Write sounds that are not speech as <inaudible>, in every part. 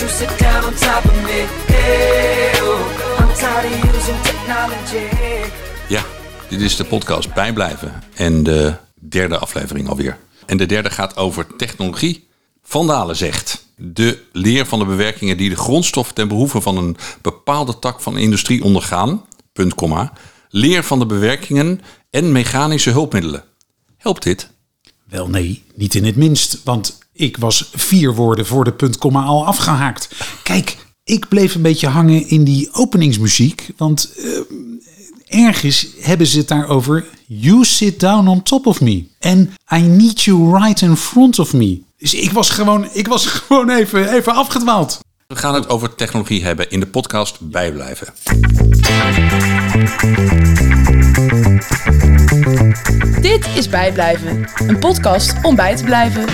you sit down on top of me? Hey, oh, I'm tired of using technology. Ja, dit is de podcast Bijblijven en de derde aflevering alweer. En de derde gaat over technologie. Vandalen zegt, de leer van de bewerkingen die de grondstof ten behoeve van een bepaalde tak van de industrie ondergaan, punt, komma, leer van de bewerkingen en mechanische hulpmiddelen. Helpt dit? Wel nee, niet in het minst, want ik was vier woorden voor de punt komma al afgehaakt. Kijk, ik bleef een beetje hangen in die openingsmuziek, want eh, ergens hebben ze het daarover. You sit down on top of me and I need you right in front of me. Dus ik was gewoon, ik was <laughs> gewoon even, even afgedwaald. We gaan het over technologie hebben in de podcast Bijblijven. Dit is Bijblijven, een podcast om bij te blijven.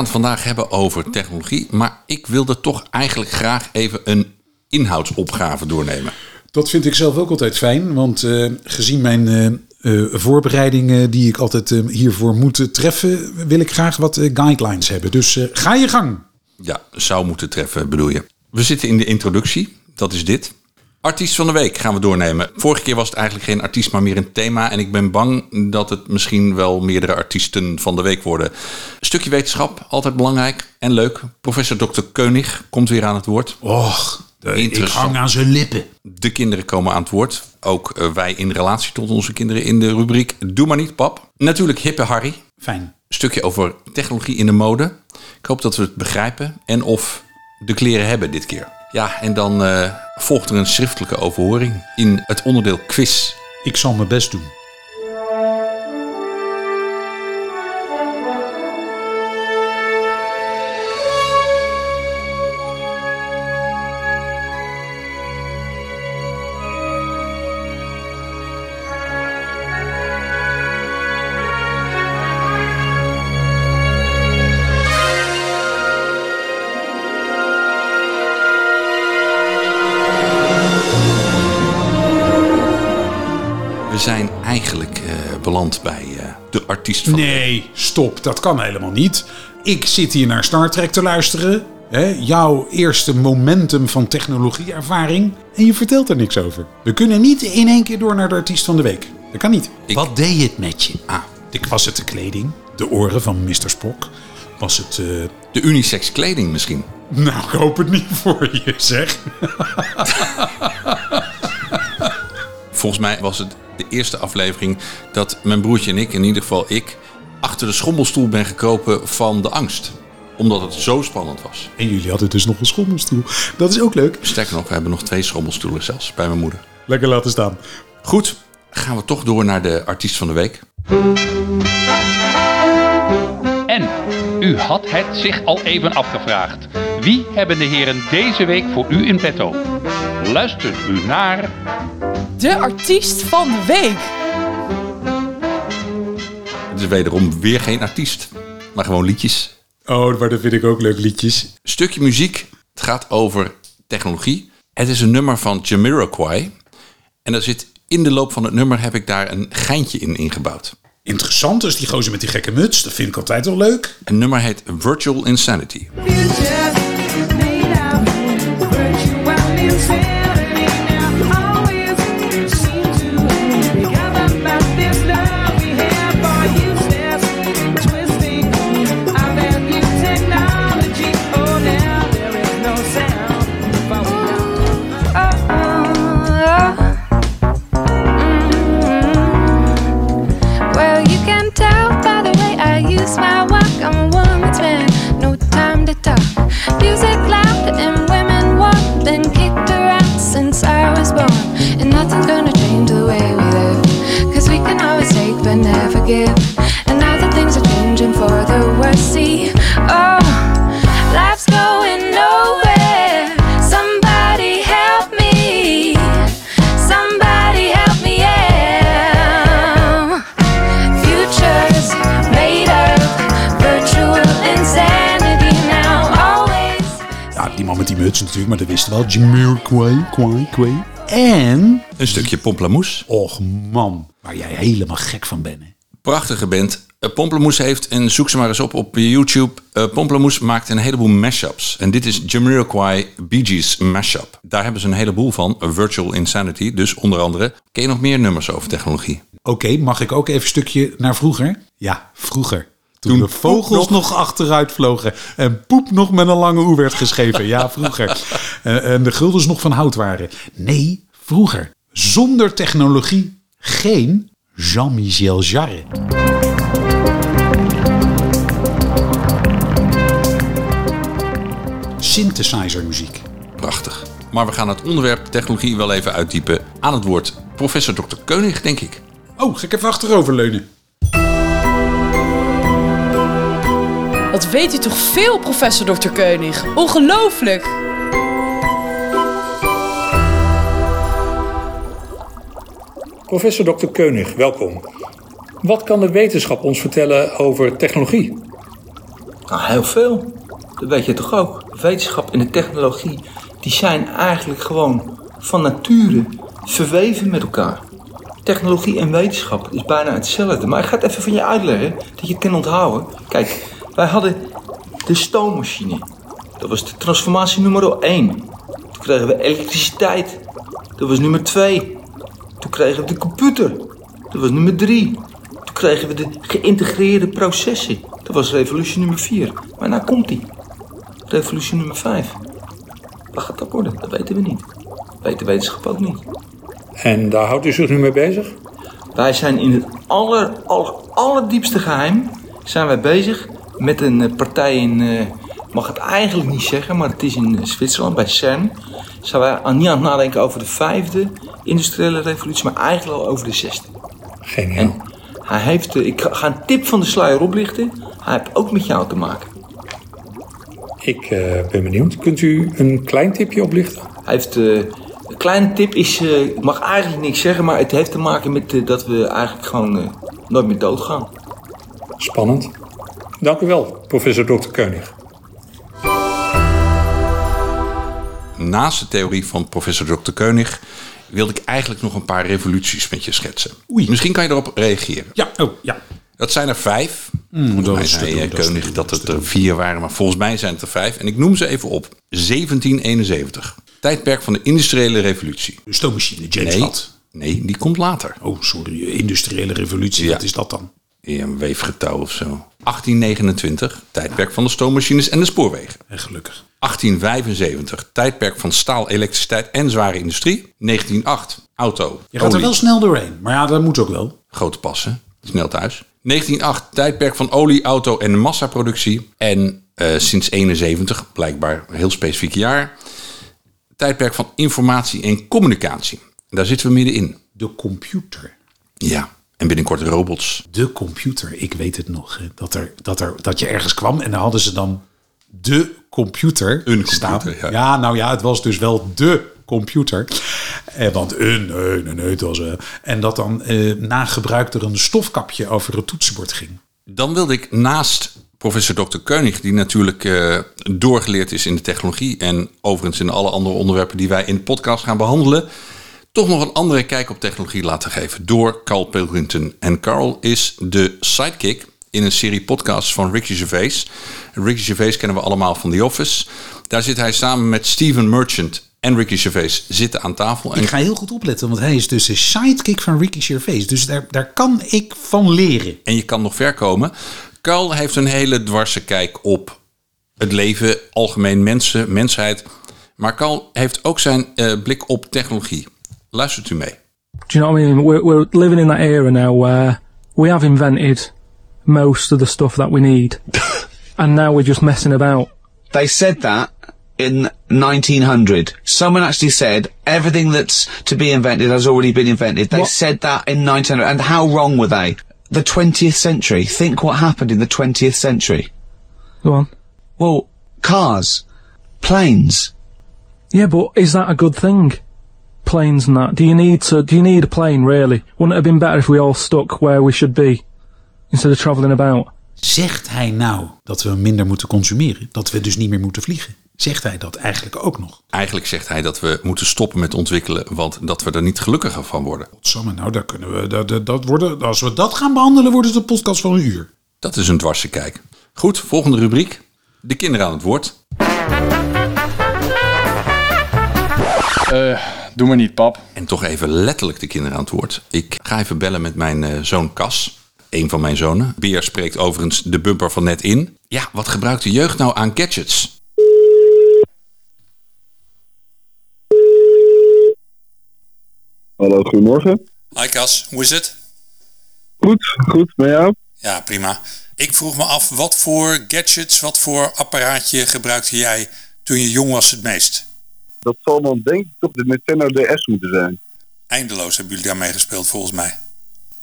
Gaan het vandaag hebben over technologie, maar ik wilde toch eigenlijk graag even een inhoudsopgave doornemen. Dat vind ik zelf ook altijd fijn, want eh, gezien mijn eh, eh, voorbereidingen die ik altijd hiervoor moet treffen, wil ik graag wat guidelines hebben. Dus ga je gang. Ja, zou moeten treffen bedoel je. We zitten in de introductie, dat is dit. Artiest van de week gaan we doornemen. Vorige keer was het eigenlijk geen artiest, maar meer een thema. En ik ben bang dat het misschien wel meerdere artiesten van de week worden. Stukje wetenschap, altijd belangrijk en leuk. Professor Dr. Keunig komt weer aan het woord. Och, ik hang aan zijn lippen. De kinderen komen aan het woord. Ook eh, wij in relatie tot onze kinderen in de rubriek Doe maar niet, pap. Natuurlijk hippe Harry. Fijn. Een stukje over technologie in de mode. Ik hoop dat we het begrijpen en of de kleren hebben dit keer. Ja, en dan eh, volgt er een schriftelijke overhoring in het onderdeel quiz. Ik zal mijn best doen. Beland bij eh, de artiest van... Nee, stop. Dat kan helemaal niet. Ik zit hier naar Star Trek te luisteren. Hè, jouw eerste momentum van technologieervaring. En je vertelt er niks over. We kunnen niet in één keer door naar de artiest van de week. Dat kan niet. Ik- Wat deed het met je? Ah, Ik was het de kleding, de oren van Mr. Spock. Was het... eh, de unisex kleding misschien. Nou, ik hoop het niet voor je, zeg. <laughs> Volgens mij was het de eerste aflevering dat mijn broertje en ik, in ieder geval ik, achter de schommelstoel ben gekropen van de angst. Omdat het zo spannend was. En jullie hadden dus nog een schommelstoel. Dat is ook leuk. Sterker nog, we hebben nog twee schommelstoelen zelfs bij mijn moeder. Lekker laten staan. Goed, gaan we toch door naar de artiest van de week. En u had het zich al even afgevraagd. Wie hebben de heren deze week voor u in petto? Luistert u naar De artiest van de week. Het is wederom weer geen artiest, maar gewoon liedjes. Oh, maar dat vind ik ook leuk liedjes. Stukje muziek. Het gaat over technologie. Het is een nummer van Jamiroquai. En er zit in de loop van het nummer heb ik daar een geintje in ingebouwd. Interessant, dus die gozer met die gekke muts. Dat vind ik altijd wel leuk. Het nummer heet Virtual Insanity. Well, muts natuurlijk, maar dat wisten we wel. Jamiroquai, kwai, kwai. En, Een stukje Pomplamoes. och man, waar jij helemaal gek van bent. hè. Prachtige band. Uh, Pomplamoes heeft, en zoek ze maar eens op op YouTube. Uh, Pomplamoes maakt een heleboel mashups. En dit is Jamiroquai Bee Gees mashup. Daar hebben ze een heleboel van. Virtual Insanity, dus onder andere. Ken je nog meer nummers over technologie? Oké, mag ik ook even een stukje naar vroeger? Ja, vroeger. Toen, Toen de vogels nog achteruit vlogen en poep nog met een lange oe werd geschreven. Ja, vroeger. <laughs> En, en de guldens nog van hout waren. Nee, vroeger. Zonder technologie geen Jean-Michel Jarre. Synthesizer muziek. Prachtig. Maar we gaan het onderwerp technologie wel even uitdiepen aan het woord professor Dr. Keunig, denk ik. Oh, ga ik even achteroverleunen. Wat weet u toch veel, professor Dr. Keunig? Ongelooflijk! Professor Dr. Keunig, welkom. Wat kan de wetenschap ons vertellen over technologie? Nou, heel veel. Dat weet je toch ook. Wetenschap en de technologie, die zijn eigenlijk gewoon van nature verweven met elkaar. Technologie en wetenschap is bijna hetzelfde. Maar ik ga het even van je uitleggen, dat je het kan onthouden. Kijk, wij hadden de stoommachine. Dat was de transformatie nummer 1. Toen kregen we elektriciteit. Dat was nummer 2. Toen kregen we de computer. Dat was nummer 3. Toen kregen we de geïntegreerde processen. Dat was revolutie nummer 4. Maar nou komt die. Revolutie nummer 5. Wat gaat dat worden? Dat weten we niet. Weet de wetenschap ook niet. En daar houdt u zich nu mee bezig? Wij zijn in het aller, aller, allerdiepste geheim zijn wij bezig met een eh, partij in, ik mag het eigenlijk niet zeggen, maar het is in eh, Zwitserland, bij CERN. Zijn wij aan, niet aan het nadenken over de vijfde industriële revolutie, maar eigenlijk al over de zesde. Geniaal. En hij heeft, ik ga een tip van de sluier oplichten, hij heeft ook met jou te maken. Ik ben benieuwd. Kunt u een klein tipje oplichten? Hij heeft, eh, een kleine tip is, ik mag eigenlijk niks zeggen, maar het heeft te maken met dat we eigenlijk gewoon nooit meer doodgaan. Spannend. Dank u wel, professor Dr. Keunig. Naast de theorie van professor Dr. Keunig wilde ik eigenlijk nog een paar revoluties met je schetsen. Oei. Misschien kan je erop reageren. Ja, oh, ja. Dat zijn er vijf. volgens dat mij zei doen, eh, Keunig dat dat het er vier waren, maar volgens mij zijn het er vijf. En ik noem ze even op. 1771. Tijdperk van de industriële revolutie. De stoommachine, James Nee, Watt. nee, die komt later. Oh, sorry, industriële revolutie, Ja. wat is dat dan? In een weefgetouw of zo. 1829. Tijdperk van de stoommachines en de spoorwegen. En gelukkig. 1875. Tijdperk van staal, elektriciteit en zware industrie. 1908. Auto. Je gaat er wel snel doorheen, maar ja, dat moet ook wel. Grote passen. Snel thuis. 1908, tijdperk van olie, auto en massaproductie. En eh, sinds 71, blijkbaar een heel specifiek jaar, tijdperk van informatie en communicatie. En daar zitten we middenin. De computer. Ja, en binnenkort robots. De computer, ik weet het nog. Dat, er, dat, er, dat je ergens kwam en dan hadden ze dan de computer Een staan. computer, ja. nou ja, het was dus wel de computer. Eh, want een, nee, nee, nee, het was... eh, en dat dan eh, na gebruik er een stofkapje over het toetsenbord ging. Dan wilde ik naast professor Dr. Keunig, die natuurlijk eh, doorgeleerd is in de technologie en overigens in alle andere onderwerpen die wij in de podcast gaan behandelen, toch nog een andere kijk op technologie laten geven door Carl Pilkington. En Carl is de sidekick in een serie podcasts van Ricky Gervais. Ricky Gervais kennen we allemaal van The Office. Daar zit hij samen met Steven Merchant en Ricky Gervais zitten aan tafel. En Ik ga heel goed opletten, want hij is dus de sidekick van Ricky Gervais. Dus daar, daar kan ik van leren. en je kan nog ver komen. Carl heeft een hele dwarse kijk op het leven, algemeen mensen, mensheid. Maar Carl heeft ook zijn eh, blik op technologie. Luistert to me. Do you know what I mean? We're, we're living in that era now where we have invented most of the stuff that we need, <laughs> and now we're just messing about. They said that in 1900. Someone actually said everything that's to be invented has already been invented. They What? said that in 1900. And how wrong were they? The 20th century. Think what happened in the 20th century. Go on. Well, cars, planes. Yeah, but is that a good thing? Planes and that. Do you need to? Do you need a plane really? Wouldn't it have been better if we all stuck where we should be instead of travelling about? Zegt hij nou dat we minder moeten consumeren? Dat we dus niet meer moeten vliegen? Zegt hij dat eigenlijk ook nog? Eigenlijk zegt hij dat we moeten stoppen met ontwikkelen, want dat we er niet gelukkiger van worden. Samen, nou, daar kunnen we, dat, dat, dat worden, als we dat gaan behandelen, wordt het een podcast van een uur. Dat is een dwarse kijk. Goed, volgende rubriek. De kinderen aan het woord. Eh, doe maar niet, pap. En toch even letterlijk de kinderen aan het woord. Ik ga even bellen met mijn eh, zoon Cas. Een van mijn zonen. Beer spreekt overigens de bumper van net in. Ja, wat gebruikt de jeugd nou aan gadgets? Hallo, goedemorgen. Hi Cas, hoe is het? Goed, goed, met jou? Ja, prima. Ik vroeg me af, wat voor gadgets, wat voor apparaatje gebruikte jij toen je jong was het meest? Dat zal dan denk ik toch de Nintendo DS moeten zijn. Eindeloos hebben jullie daarmee gespeeld volgens mij.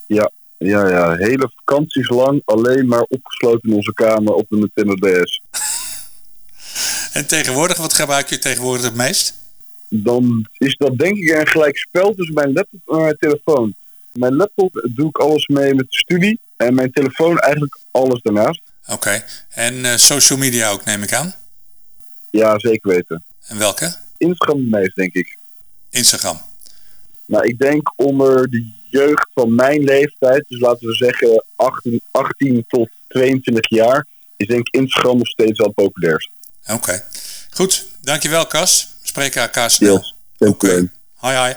Ja, ja, ja. Hele vakanties lang alleen maar opgesloten in onze kamer op de Nintendo DS. <laughs> En tegenwoordig, wat gebruik je tegenwoordig het meest? Dan is dat denk ik een gelijk spel tussen mijn laptop en mijn telefoon. Mijn laptop doe ik alles mee met de studie en mijn telefoon eigenlijk alles daarnaast. Oké, en eh, social media ook neem ik aan? Ja, zeker weten. En welke? Instagram het meest, denk ik. Instagram. Nou, ik denk onder de jeugd van mijn leeftijd, dus laten we zeggen 18, 18 tot 22 jaar, is denk ik Instagram nog steeds wel het populairst. Oké, goed. Dankjewel Cas. We spreken elkaar snel. Yes, Oké. Hoi hoi.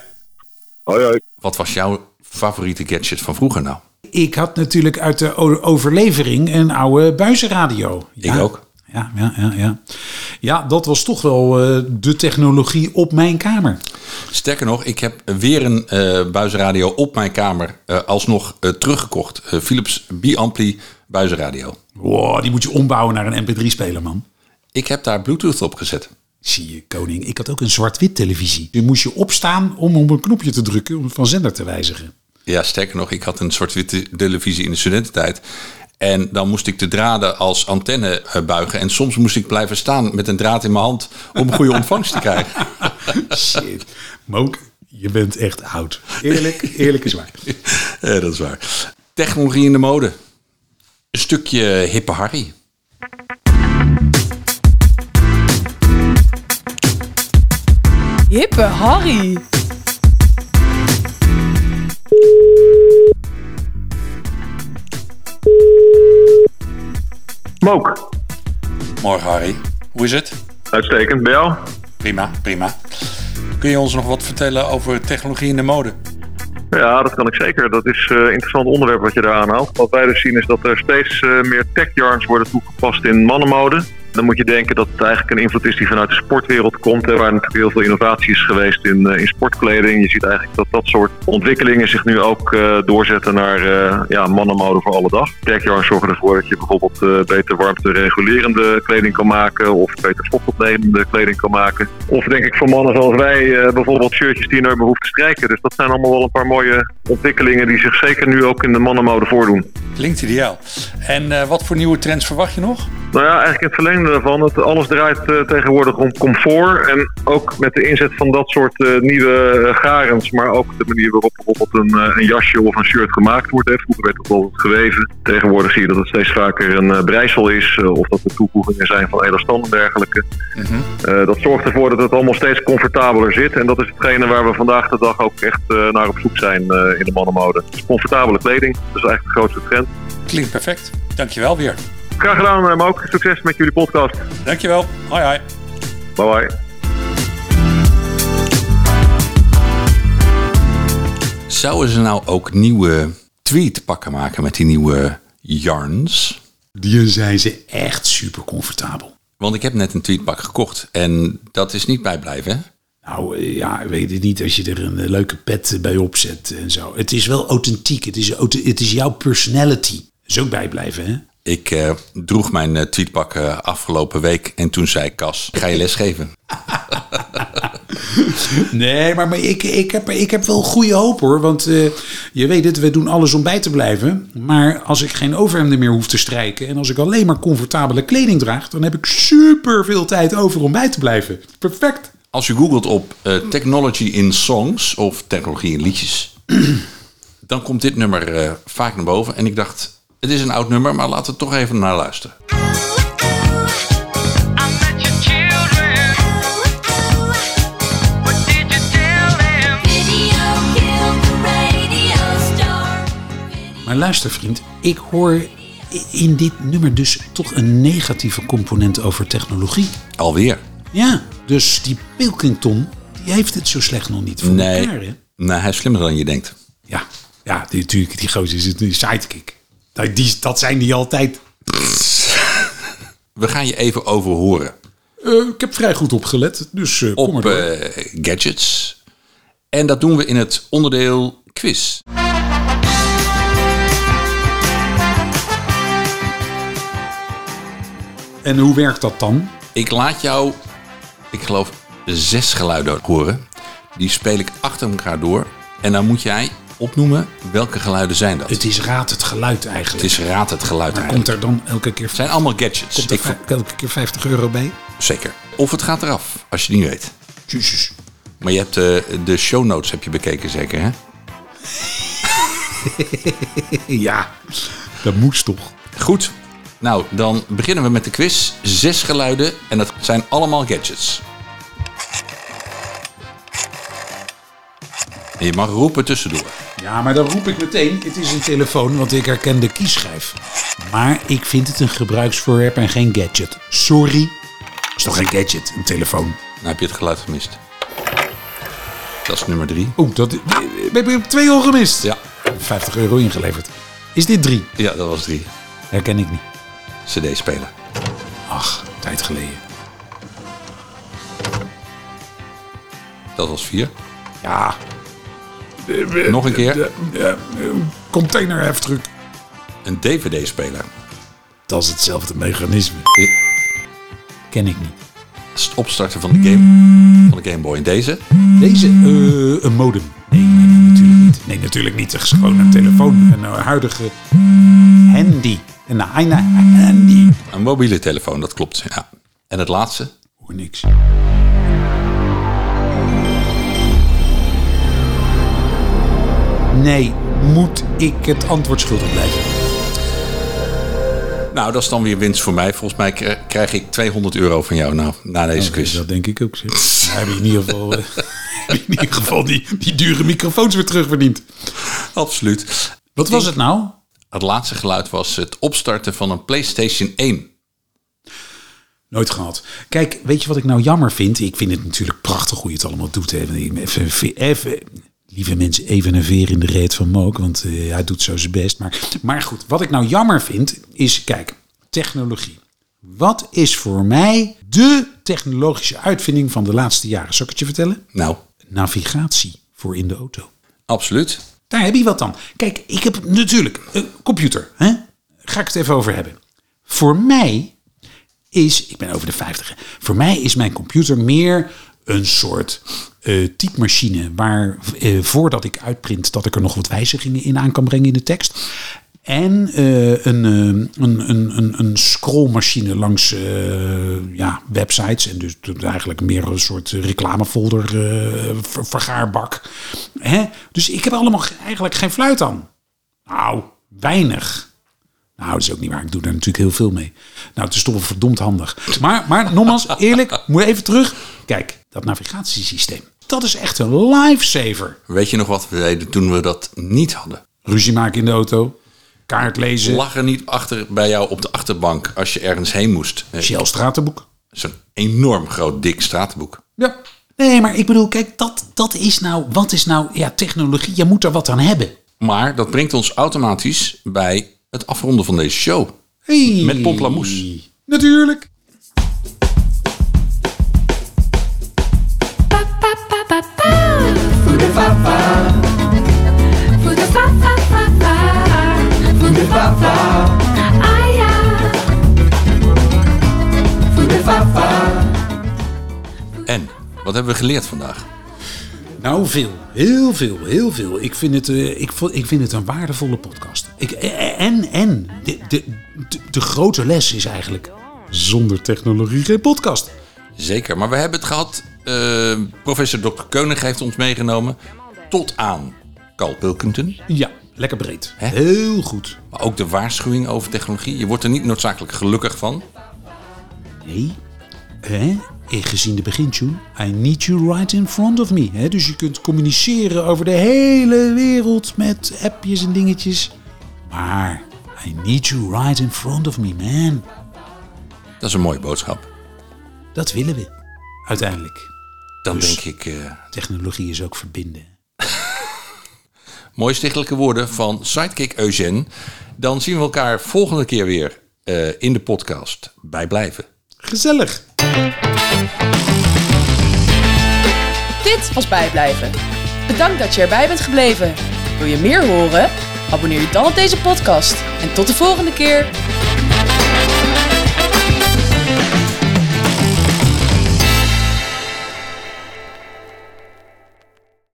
Hoi hoi. Wat was jouw favoriete gadget van vroeger nou? Ik had natuurlijk uit de overlevering een oude buizenradio. Ja. Ik ook. Ja, ja, ja, ja. Ja, dat was toch wel eh, de technologie op mijn kamer. Sterker nog, ik heb weer een eh buizenradio op mijn kamer eh, alsnog teruggekocht. Philips Biampli buizenradio. Wow, die moet je ombouwen naar een mp3-speler, man. Ik heb daar Bluetooth op gezet. Zie je, koning. Ik had ook een zwart-wit televisie. Je moest je opstaan om op een knopje te drukken om van zender te wijzigen. Ja, sterker nog, ik had een zwart-witte televisie in de studententijd. En dan moest ik de draden als antenne eh, buigen. En soms moest ik blijven staan met een draad in mijn hand om een goede ontvangst te krijgen. <laughs> Shit. Mook, je bent echt oud. Eerlijk, eerlijk is waar. <laughs> Ja, dat is waar. Technologie in de mode. Een stukje hippe Harry. Hippe Harry. Mook. Morgen Harry. Hoe is het? Uitstekend, bij jou? Prima, prima. Kun je ons nog wat vertellen over technologie in de mode? Ja, dat kan ik zeker. Dat is een interessant onderwerp wat je daar aanhaalt. Wat wij dus zien is dat er steeds eh, meer tech yarns worden toegepast in mannenmode. Dan moet je denken dat het eigenlijk een invloed is die vanuit de sportwereld komt. Hè, waar natuurlijk heel veel innovatie is geweest in, eh, in sportkleding. Je ziet eigenlijk dat dat soort ontwikkelingen zich nu ook eh, doorzetten naar eh, ja, mannenmode voor alle dag. Tech yarns zorgen ervoor dat je bijvoorbeeld beter warmte-regulerende kleding kan maken. Of beter vochtopnemende kleding kan maken. Of denk ik voor mannen zoals wij bijvoorbeeld shirtjes die je nooit meer hoeft te strijken. Dus dat zijn allemaal wel een paar mooie ontwikkelingen die zich zeker nu ook in de mannenmode voordoen. Klinkt ideaal. En wat voor nieuwe trends verwacht je nog? Nou ja, eigenlijk in het verlengde daarvan. Het, alles draait eh, tegenwoordig om comfort. En ook met de inzet van dat soort eh, nieuwe eh, garens. Maar ook de manier waarop bijvoorbeeld een, eh, een jasje of een shirt gemaakt wordt. Hè. Vroeger werd het bijvoorbeeld geweven. Tegenwoordig zie je dat het steeds vaker een eh, breisel is. eh, of dat er toevoegingen zijn van elastan en dergelijke. Eh, dat zorgt ervoor dat het allemaal steeds comfortabeler zit. En dat is hetgene waar we vandaag de dag ook echt eh, naar op zoek zijn eh, in de mannenmode. Dus comfortabele kleding. Dat is eigenlijk de grootste trend. Klinkt perfect. Dankjewel weer. Graag gedaan, uh, ook Succes met jullie podcast. Dankjewel. Hoi hoi. Bye bye. Zouden ze nou ook nieuwe tweetpakken maken met die nieuwe yarns? Die zijn ze echt super comfortabel. Want ik heb net een tweetpak gekocht en dat is niet bijblijven, hè? Nou eh, ja, weet het niet als je er een eh, leuke pet bij opzet en zo. Het is wel authentiek. Het is, het is jouw personality. Dat is ook bijblijven, hè? Ik eh, droeg mijn eh, tweetpak eh, afgelopen week en toen zei Cas, ga je lesgeven? <laughs> Nee, maar, maar ik, ik, heb, ik heb wel goede hoop hoor. Want je weet het, we doen alles om bij te blijven. Maar als ik geen overhemden meer hoef te strijken... en als ik alleen maar comfortabele kleding draag... dan heb ik super veel tijd over om bij te blijven. Perfect. Als je googelt op technology in songs of technologie in liedjes, <clears throat> dan komt dit nummer vaak naar boven. En ik dacht, het is een oud nummer, maar laten we toch even naar luisteren. Maar luister vriend, ik hoor in dit nummer dus toch een negatieve component over technologie. Alweer? Ja, dus die Pilkington, die heeft het zo slecht nog niet voor nee. elkaar. Hè? Nee, hij is slimmer dan je denkt. Ja, ja die, natuurlijk, die gozer is een sidekick. Dat, die, dat zijn die altijd. We gaan je even overhoren Eh, ik heb vrij goed opgelet, dus kom maar op door. eh, gadgets. En dat doen we in het onderdeel quiz. En hoe werkt dat dan? Ik laat jou, ik geloof, zes geluiden horen. Die speel ik achter elkaar door. En dan moet jij opnoemen welke geluiden zijn dat. Het is raad het geluid Het eigenlijk. is raad het geluid maar eigenlijk. komt er dan elke keer, Het zijn allemaal gadgets. komt er Ik elke keer 50 euro bij? Zeker. Of het gaat eraf, als je het niet weet. Jezus. Maar je hebt eh, de show notes heb je bekeken zeker, hè? <laughs> ja, dat moest toch. Goed. Nou, dan beginnen we met de quiz. Zes geluiden en dat zijn allemaal gadgets. En je mag roepen tussendoor. Ja, maar dan roep ik meteen, het is een telefoon, want ik herken de kiesschijf. Maar ik vind het een gebruiksvoorwerp en geen gadget. Sorry. Het is toch geen gadget, een telefoon? Nou heb je het geluid gemist. Dat is nummer drie. Oeh, dat heb je twee al gemist. Ja. 50 euro ingeleverd. Is dit drie? Ja, dat was drie. Herken ik niet. CD-speler. Ach, tijd geleden. Dat was vier. Ja. Nog een keer. De, containerheftruck. Een DVD-speler. Dat is hetzelfde mechanisme. Ken ik niet. Het opstarten van de game, van de Game Boy. En deze? Deze, eh, een modem. Nee, nee, nee, natuurlijk niet. Nee, natuurlijk niet. Het is gewoon een telefoon. Een eh, huidige handy. Een handy. Een mobiele telefoon, dat klopt. Ja. En het laatste? Hoor niks. Nee, moet ik het antwoord schuldig blijven? Nou, dat is dan weer winst voor mij. Volgens mij k- krijg ik 200 euro van jou nou, na deze quiz. Dat denk ik ook. Zeg. <laughs> Dan heb in ieder geval, eh, <laughs> in ieder geval die, die dure microfoons weer terugverdiend. Absoluut. Wat was het nou? Het laatste geluid was het opstarten van een PlayStation 1. Nooit gehad. Kijk, weet je wat ik nou jammer vind? Ik vind het natuurlijk prachtig hoe je het allemaal doet. Hè. Even, even, lieve mensen, even een veer in de reet van Mook. Want eh, hij doet zo zijn best. Maar, maar goed, wat ik nou jammer vind is, kijk, technologie. Wat is voor mij de technologische uitvinding van de laatste jaren? Zal ik het je vertellen? Nou, Navigatie voor in de auto. absoluut. Daar heb je wat dan. Kijk, ik heb natuurlijk een computer. Hè? Ga ik het even over hebben. Voor mij is, ik ben over de 50. hè. Voor mij is mijn computer meer een soort eh typemachine waar eh, voordat ik uitprint dat ik er nog wat wijzigingen in aan kan brengen in de tekst. En eh, een, een, een, een, een scrollmachine langs ja, websites. En dus eigenlijk meer een soort reclamefolder ver- vergaarbak. Hè? Dus ik heb allemaal ge- eigenlijk geen fluit aan. Nou, weinig. Nou, dat is ook niet waar. Ik doe daar natuurlijk heel veel mee. Nou, het is toch wel verdomd handig. Maar, maar nogmaals, eerlijk, moet even terug. Kijk, dat navigatiesysteem. Dat is echt een lifesaver. Weet je nog wat we deden toen we dat niet hadden? Ruzie maken in de auto. Kaart lezen. Lag er niet achter bij jou op de achterbank als je ergens heen moest? Shell stratenboek. Zo'n enorm groot, dik stratenboek. Ja. Nee, maar ik bedoel, kijk, dat, dat is nou, wat is nou, ja, technologie. Je moet er wat aan hebben. Maar dat brengt ons automatisch bij het afronden van deze show. Hey. Met Pomplamoes. Natuurlijk. En, wat hebben we geleerd vandaag? Nou, veel. Heel veel. Heel veel. Ik vind het, eh, ik, ik vind het een waardevolle podcast. Ik, eh, en en de, de, de, de grote les is eigenlijk... Zonder technologie geen podcast. Zeker, maar we hebben het gehad. Eh, professor Dr. Keunig heeft ons meegenomen. Tot aan Carl Pilkington. Ja, lekker breed. Heel goed. Maar ook de waarschuwing over technologie. Je wordt er niet noodzakelijk gelukkig van. Nee. Hè? Eh, Gezien de begintune. I need you right in front of me. Hè? Dus je kunt communiceren over de hele wereld met appjes en dingetjes. Maar I need you right in front of me, man. Dat is een mooie boodschap. Dat willen we, uiteindelijk. Dan Dus- denk ik... eh, Technologie is ook verbinden. <laughs> mooie stichtelijke woorden van Sidekick Eugène. Dan zien we elkaar volgende keer weer eh, in de podcast. Bij blijven. Gezellig. Dit was Bijblijven. Bedankt dat je erbij bent gebleven. Wil je meer horen? Abonneer je dan op deze podcast. En tot de volgende keer.